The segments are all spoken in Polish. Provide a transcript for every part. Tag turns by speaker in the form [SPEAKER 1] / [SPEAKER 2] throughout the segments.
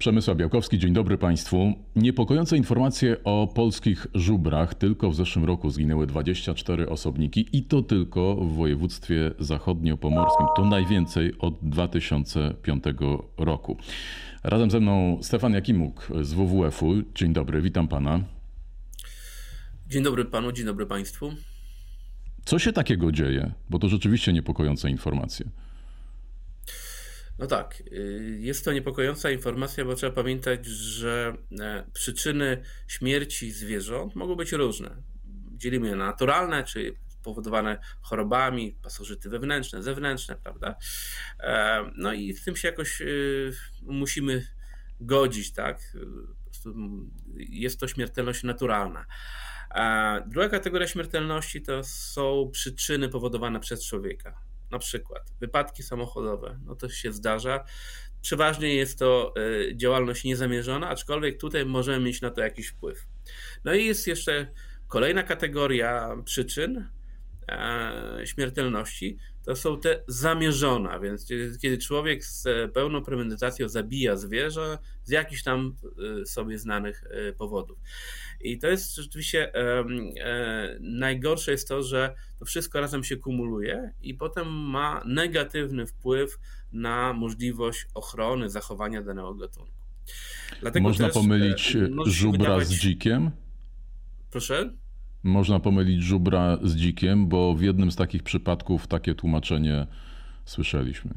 [SPEAKER 1] Przemysław Białkowski, dzień dobry Państwu. Niepokojące informacje o polskich żubrach. Tylko w zeszłym roku zginęły 24 osobniki i to tylko w województwie zachodniopomorskim. To najwięcej od 2005 roku. Razem ze mną Stefan Jakimuk z WWF-u. Dzień dobry, witam Pana.
[SPEAKER 2] Dzień dobry Panu, dzień dobry Państwu.
[SPEAKER 1] Co się takiego dzieje? Bo to rzeczywiście niepokojące informacje.
[SPEAKER 2] No tak, y, jest to niepokojąca informacja, bo trzeba pamiętać, że e, przyczyny śmierci zwierząt mogą być różne. Dzielimy je na naturalne, czy powodowane chorobami, pasożyty wewnętrzne, zewnętrzne, prawda? E, no i z tym się jakoś y, musimy godzić, tak? Jest to śmiertelność naturalna. A druga kategoria śmiertelności to są przyczyny powodowane przez człowieka na przykład wypadki samochodowe, no to się zdarza. Przeważnie jest to e, działalność niezamierzona, aczkolwiek tutaj możemy mieć na to jakiś wpływ. No i jest jeszcze kolejna kategoria przyczyn e, śmiertelności, to są te zamierzone, więc kiedy człowiek z pełną premedytacją zabija zwierzę z jakichś tam e, sobie znanych powodów. I to jest rzeczywiście e, najgorsze jest to, że to wszystko razem się kumuluje i potem ma negatywny wpływ na możliwość ochrony, zachowania danego gatunku.
[SPEAKER 1] Dlatego Można pomylić e, żubra wydawać... z dzikiem?
[SPEAKER 2] Proszę?
[SPEAKER 1] Można pomylić żubra z dzikiem, bo w jednym z takich przypadków takie tłumaczenie słyszeliśmy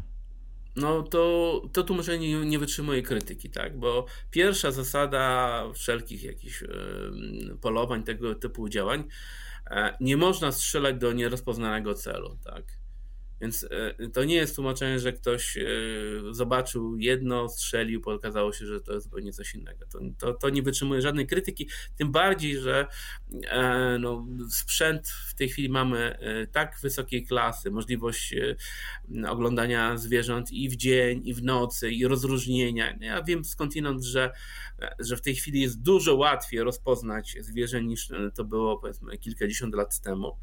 [SPEAKER 2] no to, to tłumaczenie nie, nie wytrzymuje krytyki, tak? Bo pierwsza zasada wszelkich jakichś polowań, tego typu działań, e, nie można strzelać do nierozpoznanego celu, tak? Więc e, to nie jest tłumaczenie, że ktoś e, zobaczył jedno, strzelił, pokazało się, że to jest zupełnie coś innego. To, to, to nie wytrzymuje żadnej krytyki, tym bardziej, że e, no, sprzęt w tej chwili mamy tak wysokiej klasy, możliwość oglądania zwierząt i w dzień, i w nocy, i rozróżnienia. Ja wiem skądinąd, że, że w tej chwili jest dużo łatwiej rozpoznać zwierzę niż to było powiedzmy kilkadziesiąt lat temu.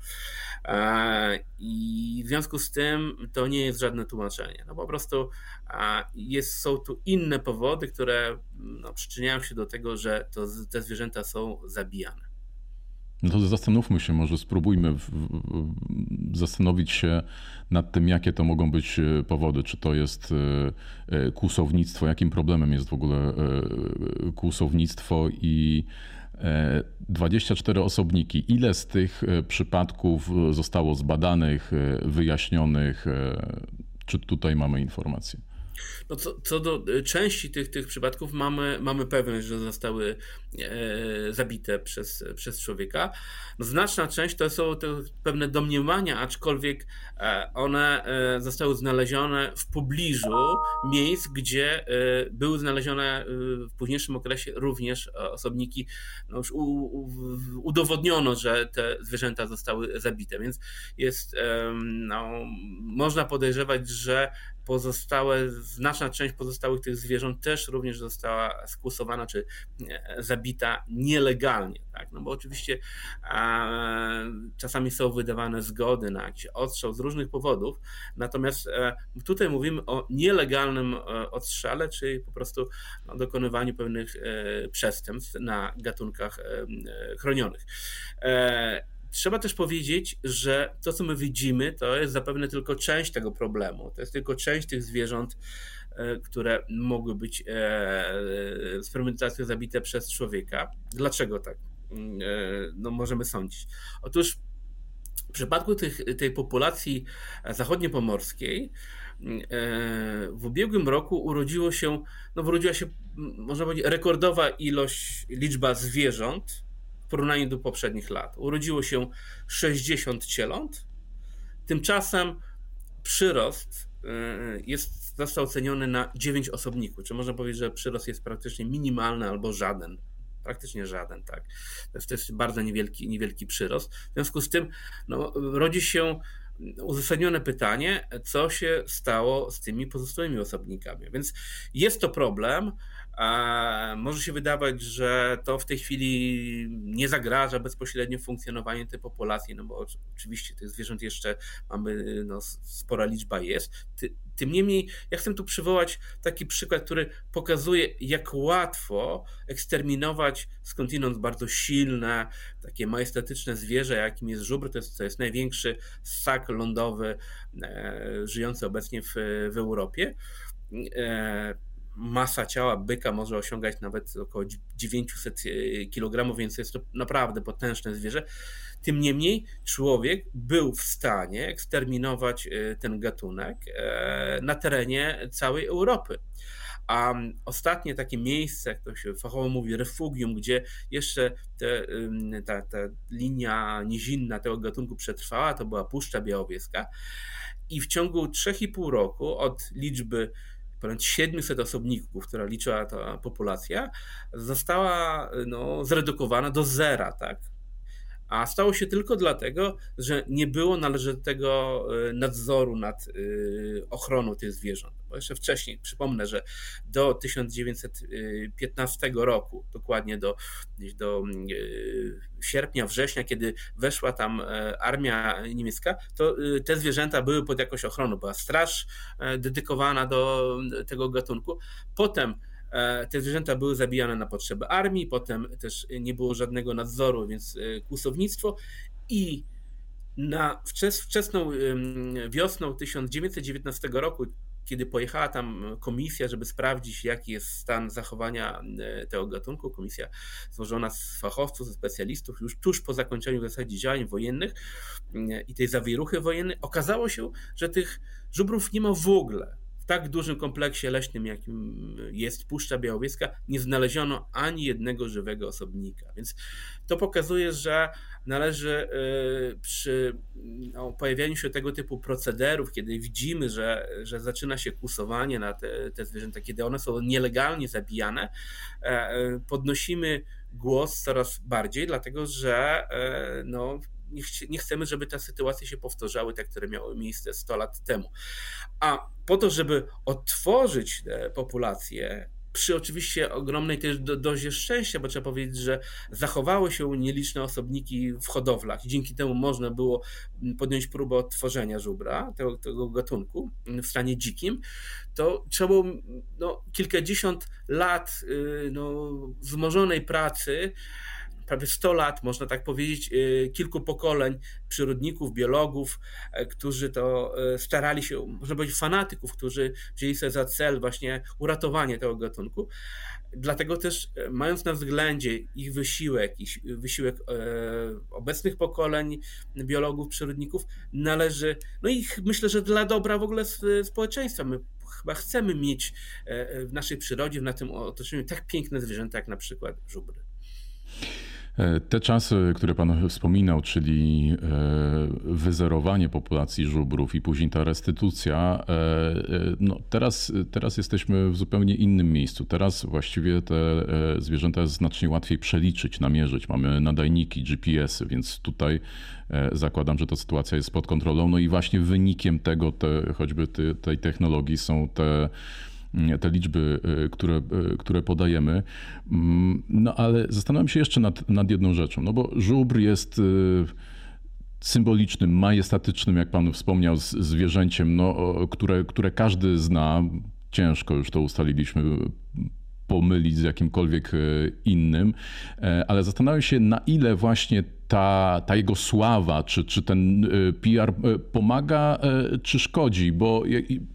[SPEAKER 2] I w związku z tym tym to nie jest żadne tłumaczenie. No po prostu jest, są tu inne powody, które no, przyczyniają się do tego, że to, te zwierzęta są zabijane.
[SPEAKER 1] No to zastanówmy się, może spróbujmy w, w, zastanowić się nad tym, jakie to mogą być e, powody. Czy to jest e, e, kłusownictwo, jakim problemem jest w ogóle kłusownictwo i 24 osobniki. Ile z tych e, przypadków zostało zbadanych, e, wyjaśnionych? E, czy tutaj mamy informacje?
[SPEAKER 2] No co, co do y, części tych, tych przypadków mamy, mamy pewność, że zostały e, zabite przez, przez człowieka. No znaczna część to są te pewne domniemania, aczkolwiek e, one e, zostały znalezione w pobliżu miejsc, gdzie e, były znalezione e, w późniejszym okresie również osobniki. No już u, u, udowodniono, że te zwierzęta zostały zabite, więc jest, no, można podejrzewać, że pozostałe, znaczna część pozostałych tych zwierząt też również została skłusowana czy e, zabita nielegalnie, tak? No bo oczywiście a, czasami są wydawane zgody na jakiś odstrzał z różnych powodów, natomiast e, tutaj mówimy o nielegalnym e, odstrzale, czyli po prostu no, dokonywaniu pewnych e, przestępstw na gatunkach e, e, chronionych. Trzeba też powiedzieć, że to, co my widzimy, to jest zapewne tylko część tego problemu. To jest tylko część tych zwierząt, e, które mogły być e, e, z fermentacją zabite przez człowieka. Dlaczego tak? Mm, no, możemy sądzić. Otóż w przypadku tych, tej populacji zachodniopomorskiej w ubiegłym roku urodziło się, no urodziła się, można powiedzieć, rekordowa ilość, liczba zwierząt, porównaniu do poprzednich lat. Urodziło się 60 cieląt, tymczasem przyrost y, jest, został oceniony na 9 osobników, czy można powiedzieć, że przyrost jest praktycznie minimalny albo żaden. Praktycznie żaden, tak. To jest, to jest bardzo niewielki, niewielki przyrost. W związku z tym no, rodzi się uzasadnione pytanie, co się stało z tymi pozostałymi osobnikami. Więc jest to problem, Może się wydawać, że to w tej chwili nie zagraża bezpośrednio funkcjonowaniu tej populacji, no bo oczywiście tych zwierząt jeszcze mamy, no, spora liczba jest. Tym niemniej, ja chcę tu przywołać taki przykład, który pokazuje, jak łatwo eksterminować skądinąd bardzo silne, takie majestatyczne zwierzę, jakim jest żubr. To jest, to jest największy ssak lądowy e, żyjący obecnie w, w Europie. E, masa ciała byka może osiągać nawet około 900 e, kg, więc jest to naprawdę potężne zwierzę. Tym niemniej człowiek był w stanie eksterminować e, ten gatunek e, na terenie całej Europy. A ostatnie takie miejsce, jak to się fachowo mówi, refugium, gdzie jeszcze te, ta, ta linia nizinna tego gatunku przetrwała, to była Puszcza Białowieska. I w ciągu 3,5 roku od liczby ponad 700 osobników, która liczyła ta populacja, została no, zredukowana do zera, tak? A stało się tylko dlatego, że nie było należytego e, nadzoru nad e, ochroną tych zwierząt. Bo jeszcze wcześniej, przypomnę, że do 1915 roku, dokładnie do, do e, sierpnia, września, kiedy weszła tam armia niemiecka, to te zwierzęta były pod jakąś ochroną. Była straż dedykowana do tego gatunku. Potem te zwierzęta były zabijane na potrzeby armii, potem też nie było żadnego nadzoru, więc e, kłusownictwo. I na wczesną wiosną 1919 roku, kiedy pojechała tam komisja, żeby sprawdzić, jaki jest stan zachowania e, tego gatunku, komisja złożona z fachowców, ze specjalistów, już tuż po zakończeniu w zasadzie działań wojennych i tej zawieruchy wojennej, okazało się, że tych żubrów nie ma w ogóle tak dużym kompleksie leśnym, jakim jest Puszcza Białowieska, nie znaleziono ani jednego żywego osobnika. Więc to pokazuje, że należy y, przy no, pojawianiu się tego typu procederów, kiedy widzimy, że, że zaczyna się kusowanie na te, te zwierzęta, kiedy one są nielegalnie zabijane, e, e, podnosimy głos coraz bardziej, dlatego że e, no, nie, nie chcemy, żeby te sytuacje się powtarzały, te, które miały miejsce 100 lat temu. A po to, żeby otworzyć te populacje, przy oczywiście ogromnej też do, dozie szczęścia, bo trzeba powiedzieć, że zachowały się nieliczne osobniki w hodowlach dzięki temu można było podjąć próbę odtworzenia żubra, tego, tego gatunku w stanie dzikim, to trzeba było no, kilkadziesiąt lat y, no, wzmożonej pracy, prawie 100 lat, można tak powiedzieć, y, kilku pokoleń przyrodników, biologów, e, którzy to e, starali się, można powiedzieć fanatyków, którzy wzięli sobie za cel właśnie uratowanie tego gatunku. Dlatego też e, mając na względzie ich wysiłek, ich wysiłek obecnych pokoleń biologów, przyrodników, należy, no i myślę, że dla dobra w ogóle społeczeństwa, my chyba chcemy mieć w naszej przyrodzie, w tym otoczeniu tak piękne zwierzęta jak na przykład żubry.
[SPEAKER 1] E, te czasy, które Pan wspominał, czyli e, wyzerowanie populacji żubrów i później ta restytucja, e, no teraz, teraz jesteśmy w zupełnie innym miejscu. Teraz właściwie te zwierzęta jest znacznie łatwiej przeliczyć, namierzyć. Mamy nadajniki, GPS-y, więc tutaj zakładam, że ta sytuacja jest pod kontrolą. No i właśnie wynikiem tego, te, choćby tej technologii są te te liczby, y, które, y, które podajemy. Mm, no ale zastanawiam się jeszcze nad, nad jedną rzeczą, no bo żubr jest y, symbolicznym, majestatycznym, jak pan wspomniał, zwierzęciem, no, które, które każdy zna. Ciężko już to ustaliliśmy pomylić z jakimkolwiek innym, e, ale zastanawiam się, na ile właśnie ta, ta jego sława, czy, czy ten y, PR pomaga, czy szkodzi? Bo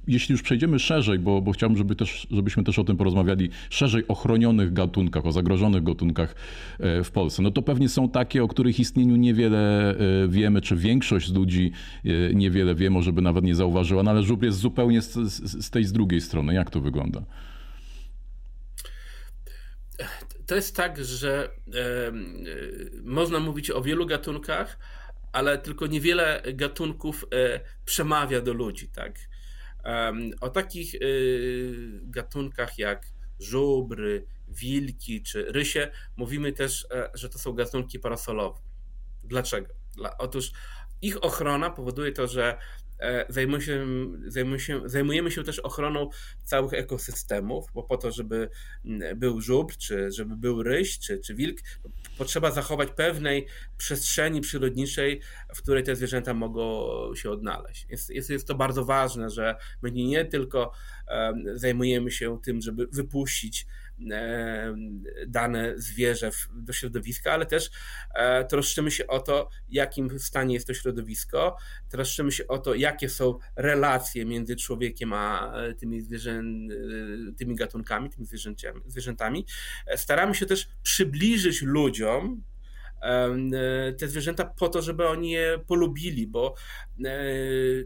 [SPEAKER 1] jeśli już przejdziemy szerzej, bo, bo chciałbym, żeby też, żebyśmy też o tym porozmawiali, szerzej o chronionych gatunkach, o zagrożonych gatunkach w Polsce, no to pewnie są takie, o których istnieniu niewiele wiemy, czy większość ludzi niewiele wie, może by nawet nie zauważyła, no ale żubr jest zupełnie z, z, z tej z drugiej strony. Jak to wygląda?
[SPEAKER 2] To jest tak, że e, można mówić o wielu gatunkach, ale tylko niewiele gatunków e, przemawia do ludzi, tak? O takich e, gatunkach jak żubry, wilki czy rysie mówimy też, że to są gatunki parasolowe. Dlaczego? Dla, otóż ich ochrona powoduje to, że zajmujemy się, zajmujemy, się, zajmujemy się też ochroną całych ekosystemów, bo po to, żeby mm, był żubr, czy żeby był ryś, czy, czy wilk, potrzeba zachować pewnej przestrzeni przyrodniczej, w której te zwierzęta mogą się odnaleźć. Jest, jest, jest to bardzo ważne, że my nie tylko zajmujemy się tym, żeby wypuścić dane zwierzę do środowiska, ale też e, troszczymy się o to, jakim stanie jest to środowisko, troszczymy się o to, jakie są relacje między człowiekiem a e, tymi, zwierzę, e, tymi gatunkami, tymi zwierzętami. Staramy się też przybliżyć ludziom, te zwierzęta po to, żeby oni je polubili, bo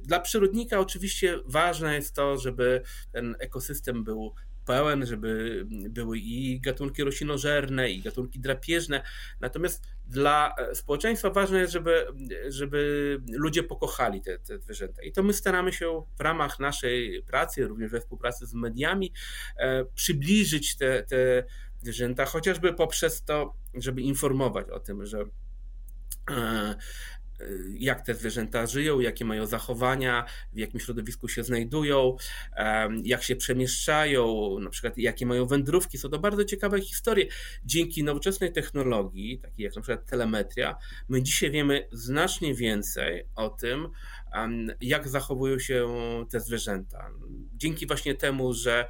[SPEAKER 2] dla przyrodnika oczywiście ważne jest to, żeby ten ekosystem był pełen, żeby były i gatunki roślinożerne, i gatunki drapieżne. Natomiast dla e, społeczeństwa ważne jest, żeby, żeby ludzie pokochali te, te zwierzęta. I to my staramy się w ramach naszej pracy, również we współpracy z mediami, e, przybliżyć te, te zwierzęta, chociażby poprzez to, żeby informować o tym, że e, jak te zwierzęta żyją, jakie mają zachowania, w jakim środowisku się znajdują, jak się przemieszczają, na przykład jakie mają wędrówki. Są to bardzo ciekawe historie. Dzięki nowoczesnej technologii, takiej jak na przykład telemetria, my dzisiaj wiemy znacznie więcej o tym, jak zachowują się te zwierzęta. Dzięki właśnie temu, że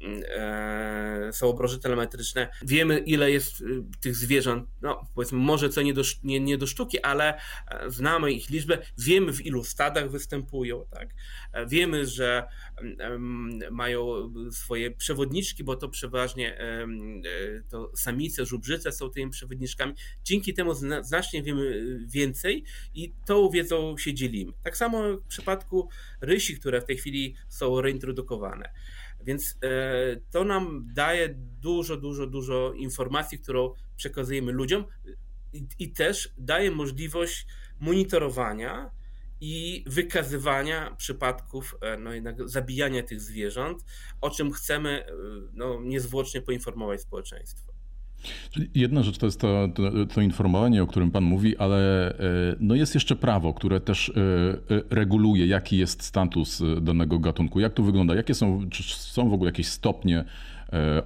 [SPEAKER 2] mm, e, są obroże telemetryczne, wiemy ile jest y, tych zwierząt, no powiedzmy może co nie do, nie, nie do sztuki, ale e, znamy ich liczbę, wiemy w ilu stadach występują, tak? E, wiemy, że mają swoje przewodniczki, bo to przeważnie to samice, żubrzyce są tymi przewodniczkami. Dzięki temu znacznie wiemy więcej i tą wiedzą się dzielimy. Tak samo w przypadku rysi, które w tej chwili są reintrodukowane. Więc e, to nam daje dużo, dużo, dużo informacji, którą przekazujemy ludziom i, też daje możliwość monitorowania i wykazywania przypadków e, no, jednak zabijania tych zwierząt, o czym chcemy e, no, niezwłocznie poinformować społeczeństwo.
[SPEAKER 1] Jedna rzecz to jest to, to, to, informowanie, o którym Pan mówi, ale e, no jest jeszcze prawo, które też e, e, reguluje, jaki jest status danego gatunku. Jak to wygląda? Jakie są, czy są w ogóle jakieś stopnie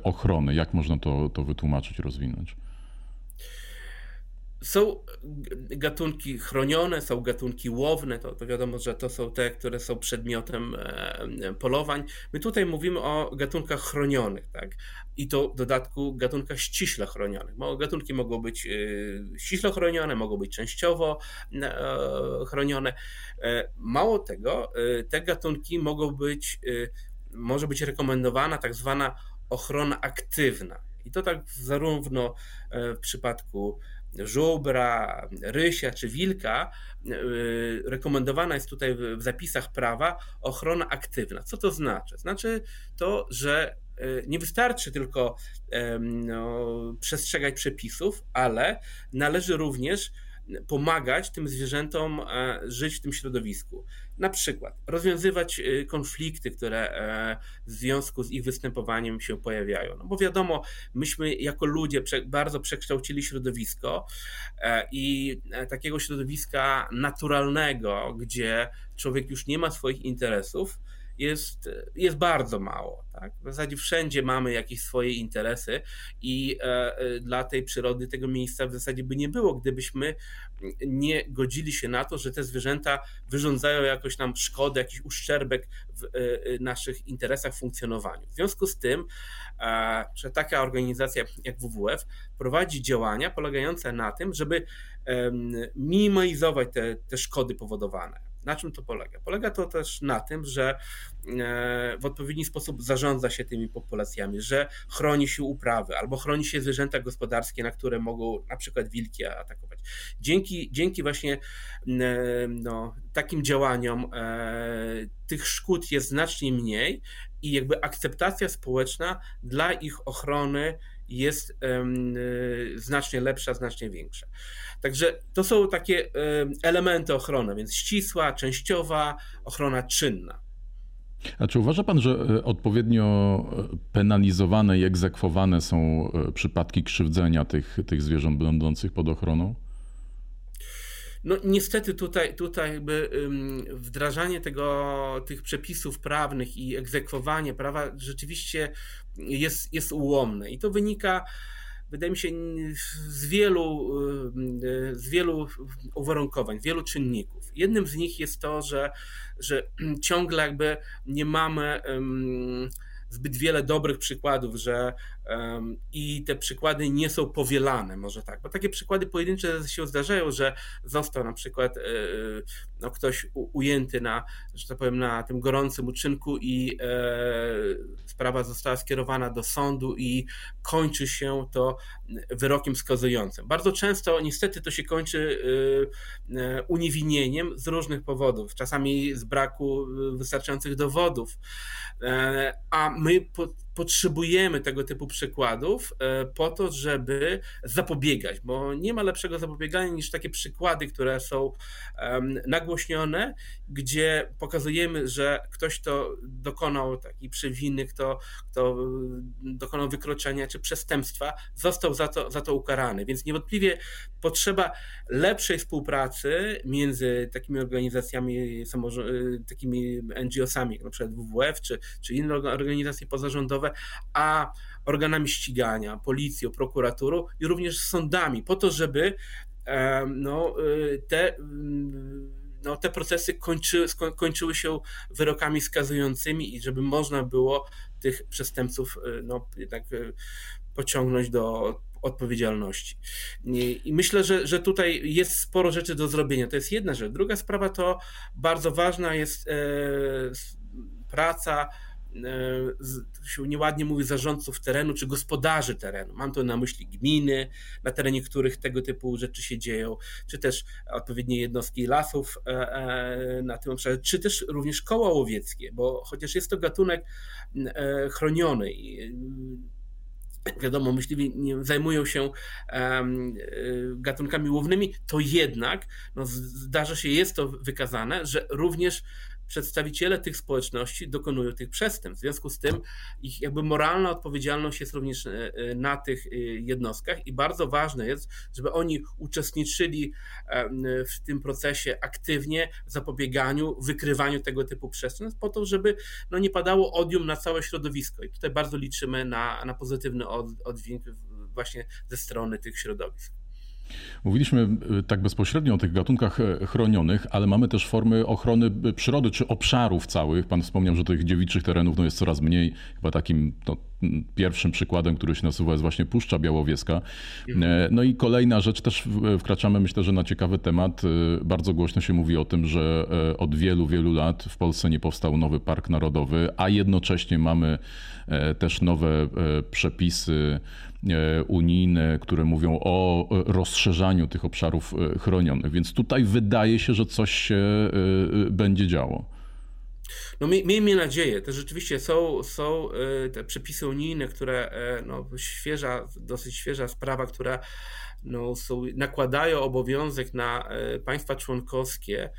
[SPEAKER 1] ochrony? Jak można to, to wytłumaczyć, rozwinąć?
[SPEAKER 2] Są gatunki chronione, są gatunki łowne, to, to, wiadomo, że to są te, które są przedmiotem e, polowań. My tutaj mówimy o gatunkach chronionych, tak? I to w dodatku gatunkach ściśle chronionych. Gatunki mogą być e, ściśle chronione, mogą być częściowo e, chronione. Mało tego, te gatunki mogą być, może być rekomendowana tak zwana ochrona aktywna. I to tak zarówno w przypadku żubra, rysia czy wilka, y, rekomendowana jest tutaj w zapisach prawa ochrona aktywna. Co to znaczy? Znaczy to, że y, nie wystarczy tylko no, przestrzegać przepisów, ale należy również pomagać tym zwierzętom e, żyć w tym środowisku. Na przykład rozwiązywać e, konflikty, które e, w związku z ich występowaniem się pojawiają. No bo wiadomo, myśmy jako ludzie bardzo przekształcili środowisko i takiego środowiska naturalnego, gdzie człowiek już nie ma swoich interesów, jest, jest bardzo mało. Tak? W zasadzie wszędzie mamy jakieś swoje interesy i e, e, dla tej przyrody tego miejsca w zasadzie by nie było, gdybyśmy nie godzili się na to, że te zwierzęta wyrządzają jakoś nam szkodę, jakiś uszczerbek w e, naszych interesach, funkcjonowaniu. W związku z tym, że taka organizacja jak WWF prowadzi działania polegające na tym, żeby minimalizować te, te szkody powodowane. Na czym to polega? Polega to też na tym, że e, w odpowiedni sposób zarządza się tymi populacjami, że chroni się uprawy albo chroni się zwierzęta gospodarskie, na które mogą na przykład wilki atakować. Dzięki, dzięki właśnie no, takim działaniom e, tych szkód jest znacznie mniej i jakby akceptacja społeczna dla ich ochrony jest y, znacznie lepsza, znacznie większa. Także to są takie elementy ochrony, więc ścisła, częściowa, ochrona czynna.
[SPEAKER 1] A czy uważa Pan, że e, odpowiednio e, penalizowane i egzekwowane są przypadki krzywdzenia tych, tych zwierząt będących pod ochroną?
[SPEAKER 2] No niestety tutaj, tutaj jakby wdrażanie tego, tych przepisów prawnych i egzekwowanie prawa rzeczywiście jest, jest ułomne i to wynika wydaje mi się, z wielu, z wielu uwarunkowań, wielu czynników. Jednym z nich jest to, że, że ciągle jakby nie mamy zbyt wiele dobrych przykładów, że i te przykłady nie są powielane, może tak, bo takie przykłady pojedyncze się zdarzają, że został na przykład e, no, ktoś ujęty na, że tak powiem, na tym gorącym uczynku i e, sprawa została skierowana do sądu i kończy się to wyrokiem skazującym. Bardzo często niestety to się kończy e, e uniewinnieniem z różnych powodów, czasami z braku wystarczających dowodów, e, a my po, potrzebujemy tego typu przykładów e, po to, żeby zapobiegać, bo nie ma lepszego zapobiegania niż takie przykłady, które są nagłośnione, gdzie pokazujemy, że ktoś, kto dokonał takiej przewiny, kto, kto dokonał wykroczenia czy przestępstwa, został za to, za to ukarany. Więc niewątpliwie potrzeba lepszej współpracy między takimi organizacjami, takimi NGO-sami, jak na przykład WWF czy, czy inne organizacje pozarządowe, a organami ścigania, policją, prokuraturą i również sądami, po to, żeby no, y, te no, te procesy kończy, kończyły się wyrokami skazującymi i żeby można było tych przestępców y, no, jednak y, pociągnąć do odpowiedzialności. I myślę, że, że tutaj jest sporo rzeczy do zrobienia. To jest jedna rzecz. Druga sprawa to bardzo ważna jest e, praca się nieładnie mówi zarządców terenu czy gospodarzy terenu. Mam tu na myśli gminy, na terenie których tego typu rzeczy się dzieją, czy też odpowiednie jednostki lasów e, e, na tym obszarze, czy też również koła łowieckie, bo chociaż jest to gatunek chroniony wiadomo, myśliwi zajmują się gatunkami łownymi, to jednak no, zdarza się, jest to wykazane, że również przedstawiciele tych społeczności dokonują tych przestępstw. W związku z tym ich jakby moralna odpowiedzialność jest również e, e, na tych e, jednostkach i bardzo ważne jest, żeby oni uczestniczyli w tym procesie aktywnie w zapobieganiu, wykrywaniu tego typu przestępstw po to, żeby no, nie padało odium na całe środowisko. I tutaj bardzo liczymy na, na pozytywny oddźwięk właśnie ze strony tych środowisk.
[SPEAKER 1] Mówiliśmy y, tak bezpośrednio o tych gatunkach e, chronionych, ale mamy też formy ochrony y, przyrody czy obszarów całych. Pan wspomniał, że tych dziewiczych terenów no, jest coraz mniej. Chyba takim no, pierwszym przykładem, który się nasuwa jest właśnie Puszcza Białowieska. Mhm. E, no i kolejna rzecz, też wkraczamy myślę, że na ciekawy temat. E, bardzo głośno się mówi o tym, że od wielu, wielu lat w Polsce nie powstał nowy park narodowy, a jednocześnie mamy też nowe przepisy E, unijne, które mówią o e, rozszerzaniu tych obszarów e, chronionych. Więc tutaj wydaje się, że coś się będzie działo.
[SPEAKER 2] No miejmy nadzieję, to rzeczywiście są, są te przepisy unijne, które no, świeża, dosyć świeża sprawa, która no, są, nakładają obowiązek na państwa członkowskie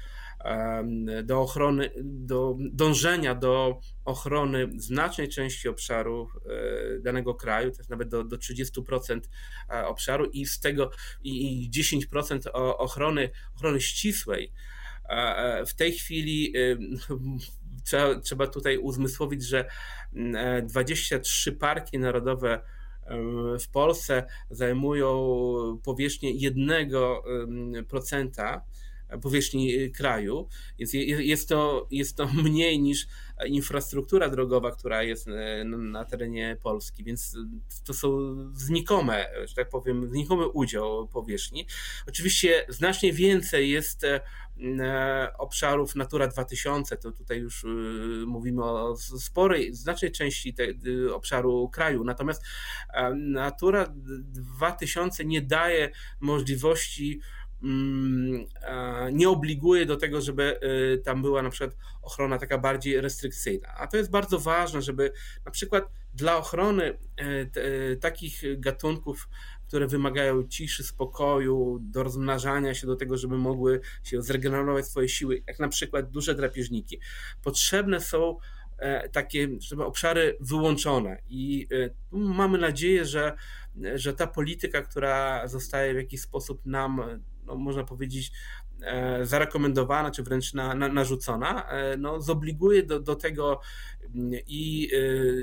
[SPEAKER 2] do ochrony, do dążenia do ochrony znacznej części obszaru e, danego kraju, to jest nawet do, do 30% e, obszaru i z tego i 10% ochrony, ochrony ścisłej. E, w tej chwili trzeba, trzeba tutaj uzmysłowić, że 23 parki narodowe w Polsce zajmują powierzchnię 1% powierzchni y, kraju. Jest, jest, to, jest to mniej niż infrastruktura drogowa, która jest y, na terenie Polski, więc to są znikome, że tak powiem, znikomy udział powierzchni. Oczywiście znacznie więcej jest obszarów Natura 2000, to tutaj już y, mówimy o sporej, znacznej części obszaru kraju, natomiast Natura 2000 nie daje możliwości nie obliguje do tego, żeby y, tam była na przykład ochrona taka bardziej restrykcyjna. A to jest bardzo ważne, żeby na przykład dla ochrony e, e, takich gatunków, które wymagają ciszy, spokoju, do rozmnażania się, do tego, żeby mogły się zregenerować swoje siły, jak na przykład duże drapieżniki, potrzebne są e, takie żeby obszary wyłączone. I mamy nadzieję, że, że ta polityka, która zostaje w jakiś sposób nam no, można powiedzieć, zarekomendowana, czy wręcz na, na, narzucona, no, zobliguje do, do tego i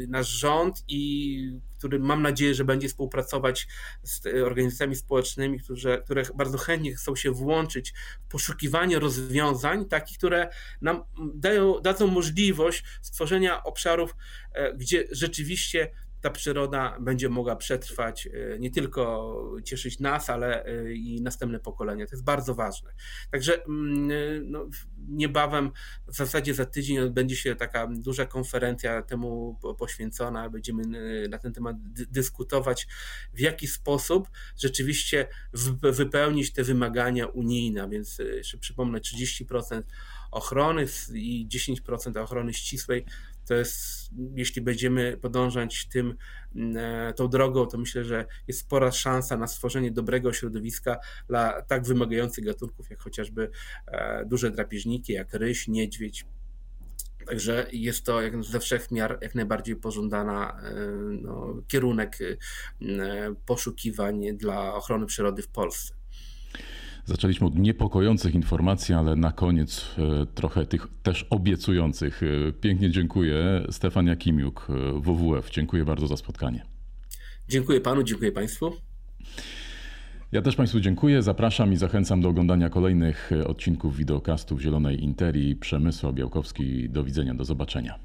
[SPEAKER 2] nasz rząd, i który mam nadzieję, że będzie współpracować z organizacjami społecznymi, które, które bardzo chętnie chcą się włączyć w poszukiwanie rozwiązań, takich, które nam dają, dadzą możliwość stworzenia obszarów, gdzie rzeczywiście ta przyroda będzie mogła przetrwać, e, nie tylko cieszyć nas, ale e, i następne pokolenia. To jest bardzo ważne. Także mm, e, no, niebawem, w zasadzie za tydzień odbędzie się taka duża konferencja temu poświęcona. Będziemy na ten temat dyskutować, w jaki sposób rzeczywiście wypełnić te wymagania unijne. Więc jeszcze przypomnę, 30% ochrony i 10% ochrony ścisłej to jest, jeśli będziemy podążać tym, mm, e, tą drogą, to myślę, że jest spora szansa na stworzenie dobrego środowiska dla tak wymagających gatunków, jak chociażby e, duże drapieżniki, jak ryś, niedźwiedź. Także jest to jak ze wszech jak najbardziej pożądana e, no, kierunek poszukiwań dla ochrony przyrody w Polsce.
[SPEAKER 1] Zaczęliśmy od niepokojących informacji, ale na koniec e, trochę tych też obiecujących. E, pięknie dziękuję. Stefan Jakimiuk, e, WWF. Dziękuję bardzo za spotkanie.
[SPEAKER 2] Dziękuję panu, dziękuję państwu.
[SPEAKER 1] Ja też Państwu dziękuję. Zapraszam i zachęcam do oglądania kolejnych odcinków wideokastów Zielonej Interii. Przemysł Białkowski. Do widzenia, do zobaczenia.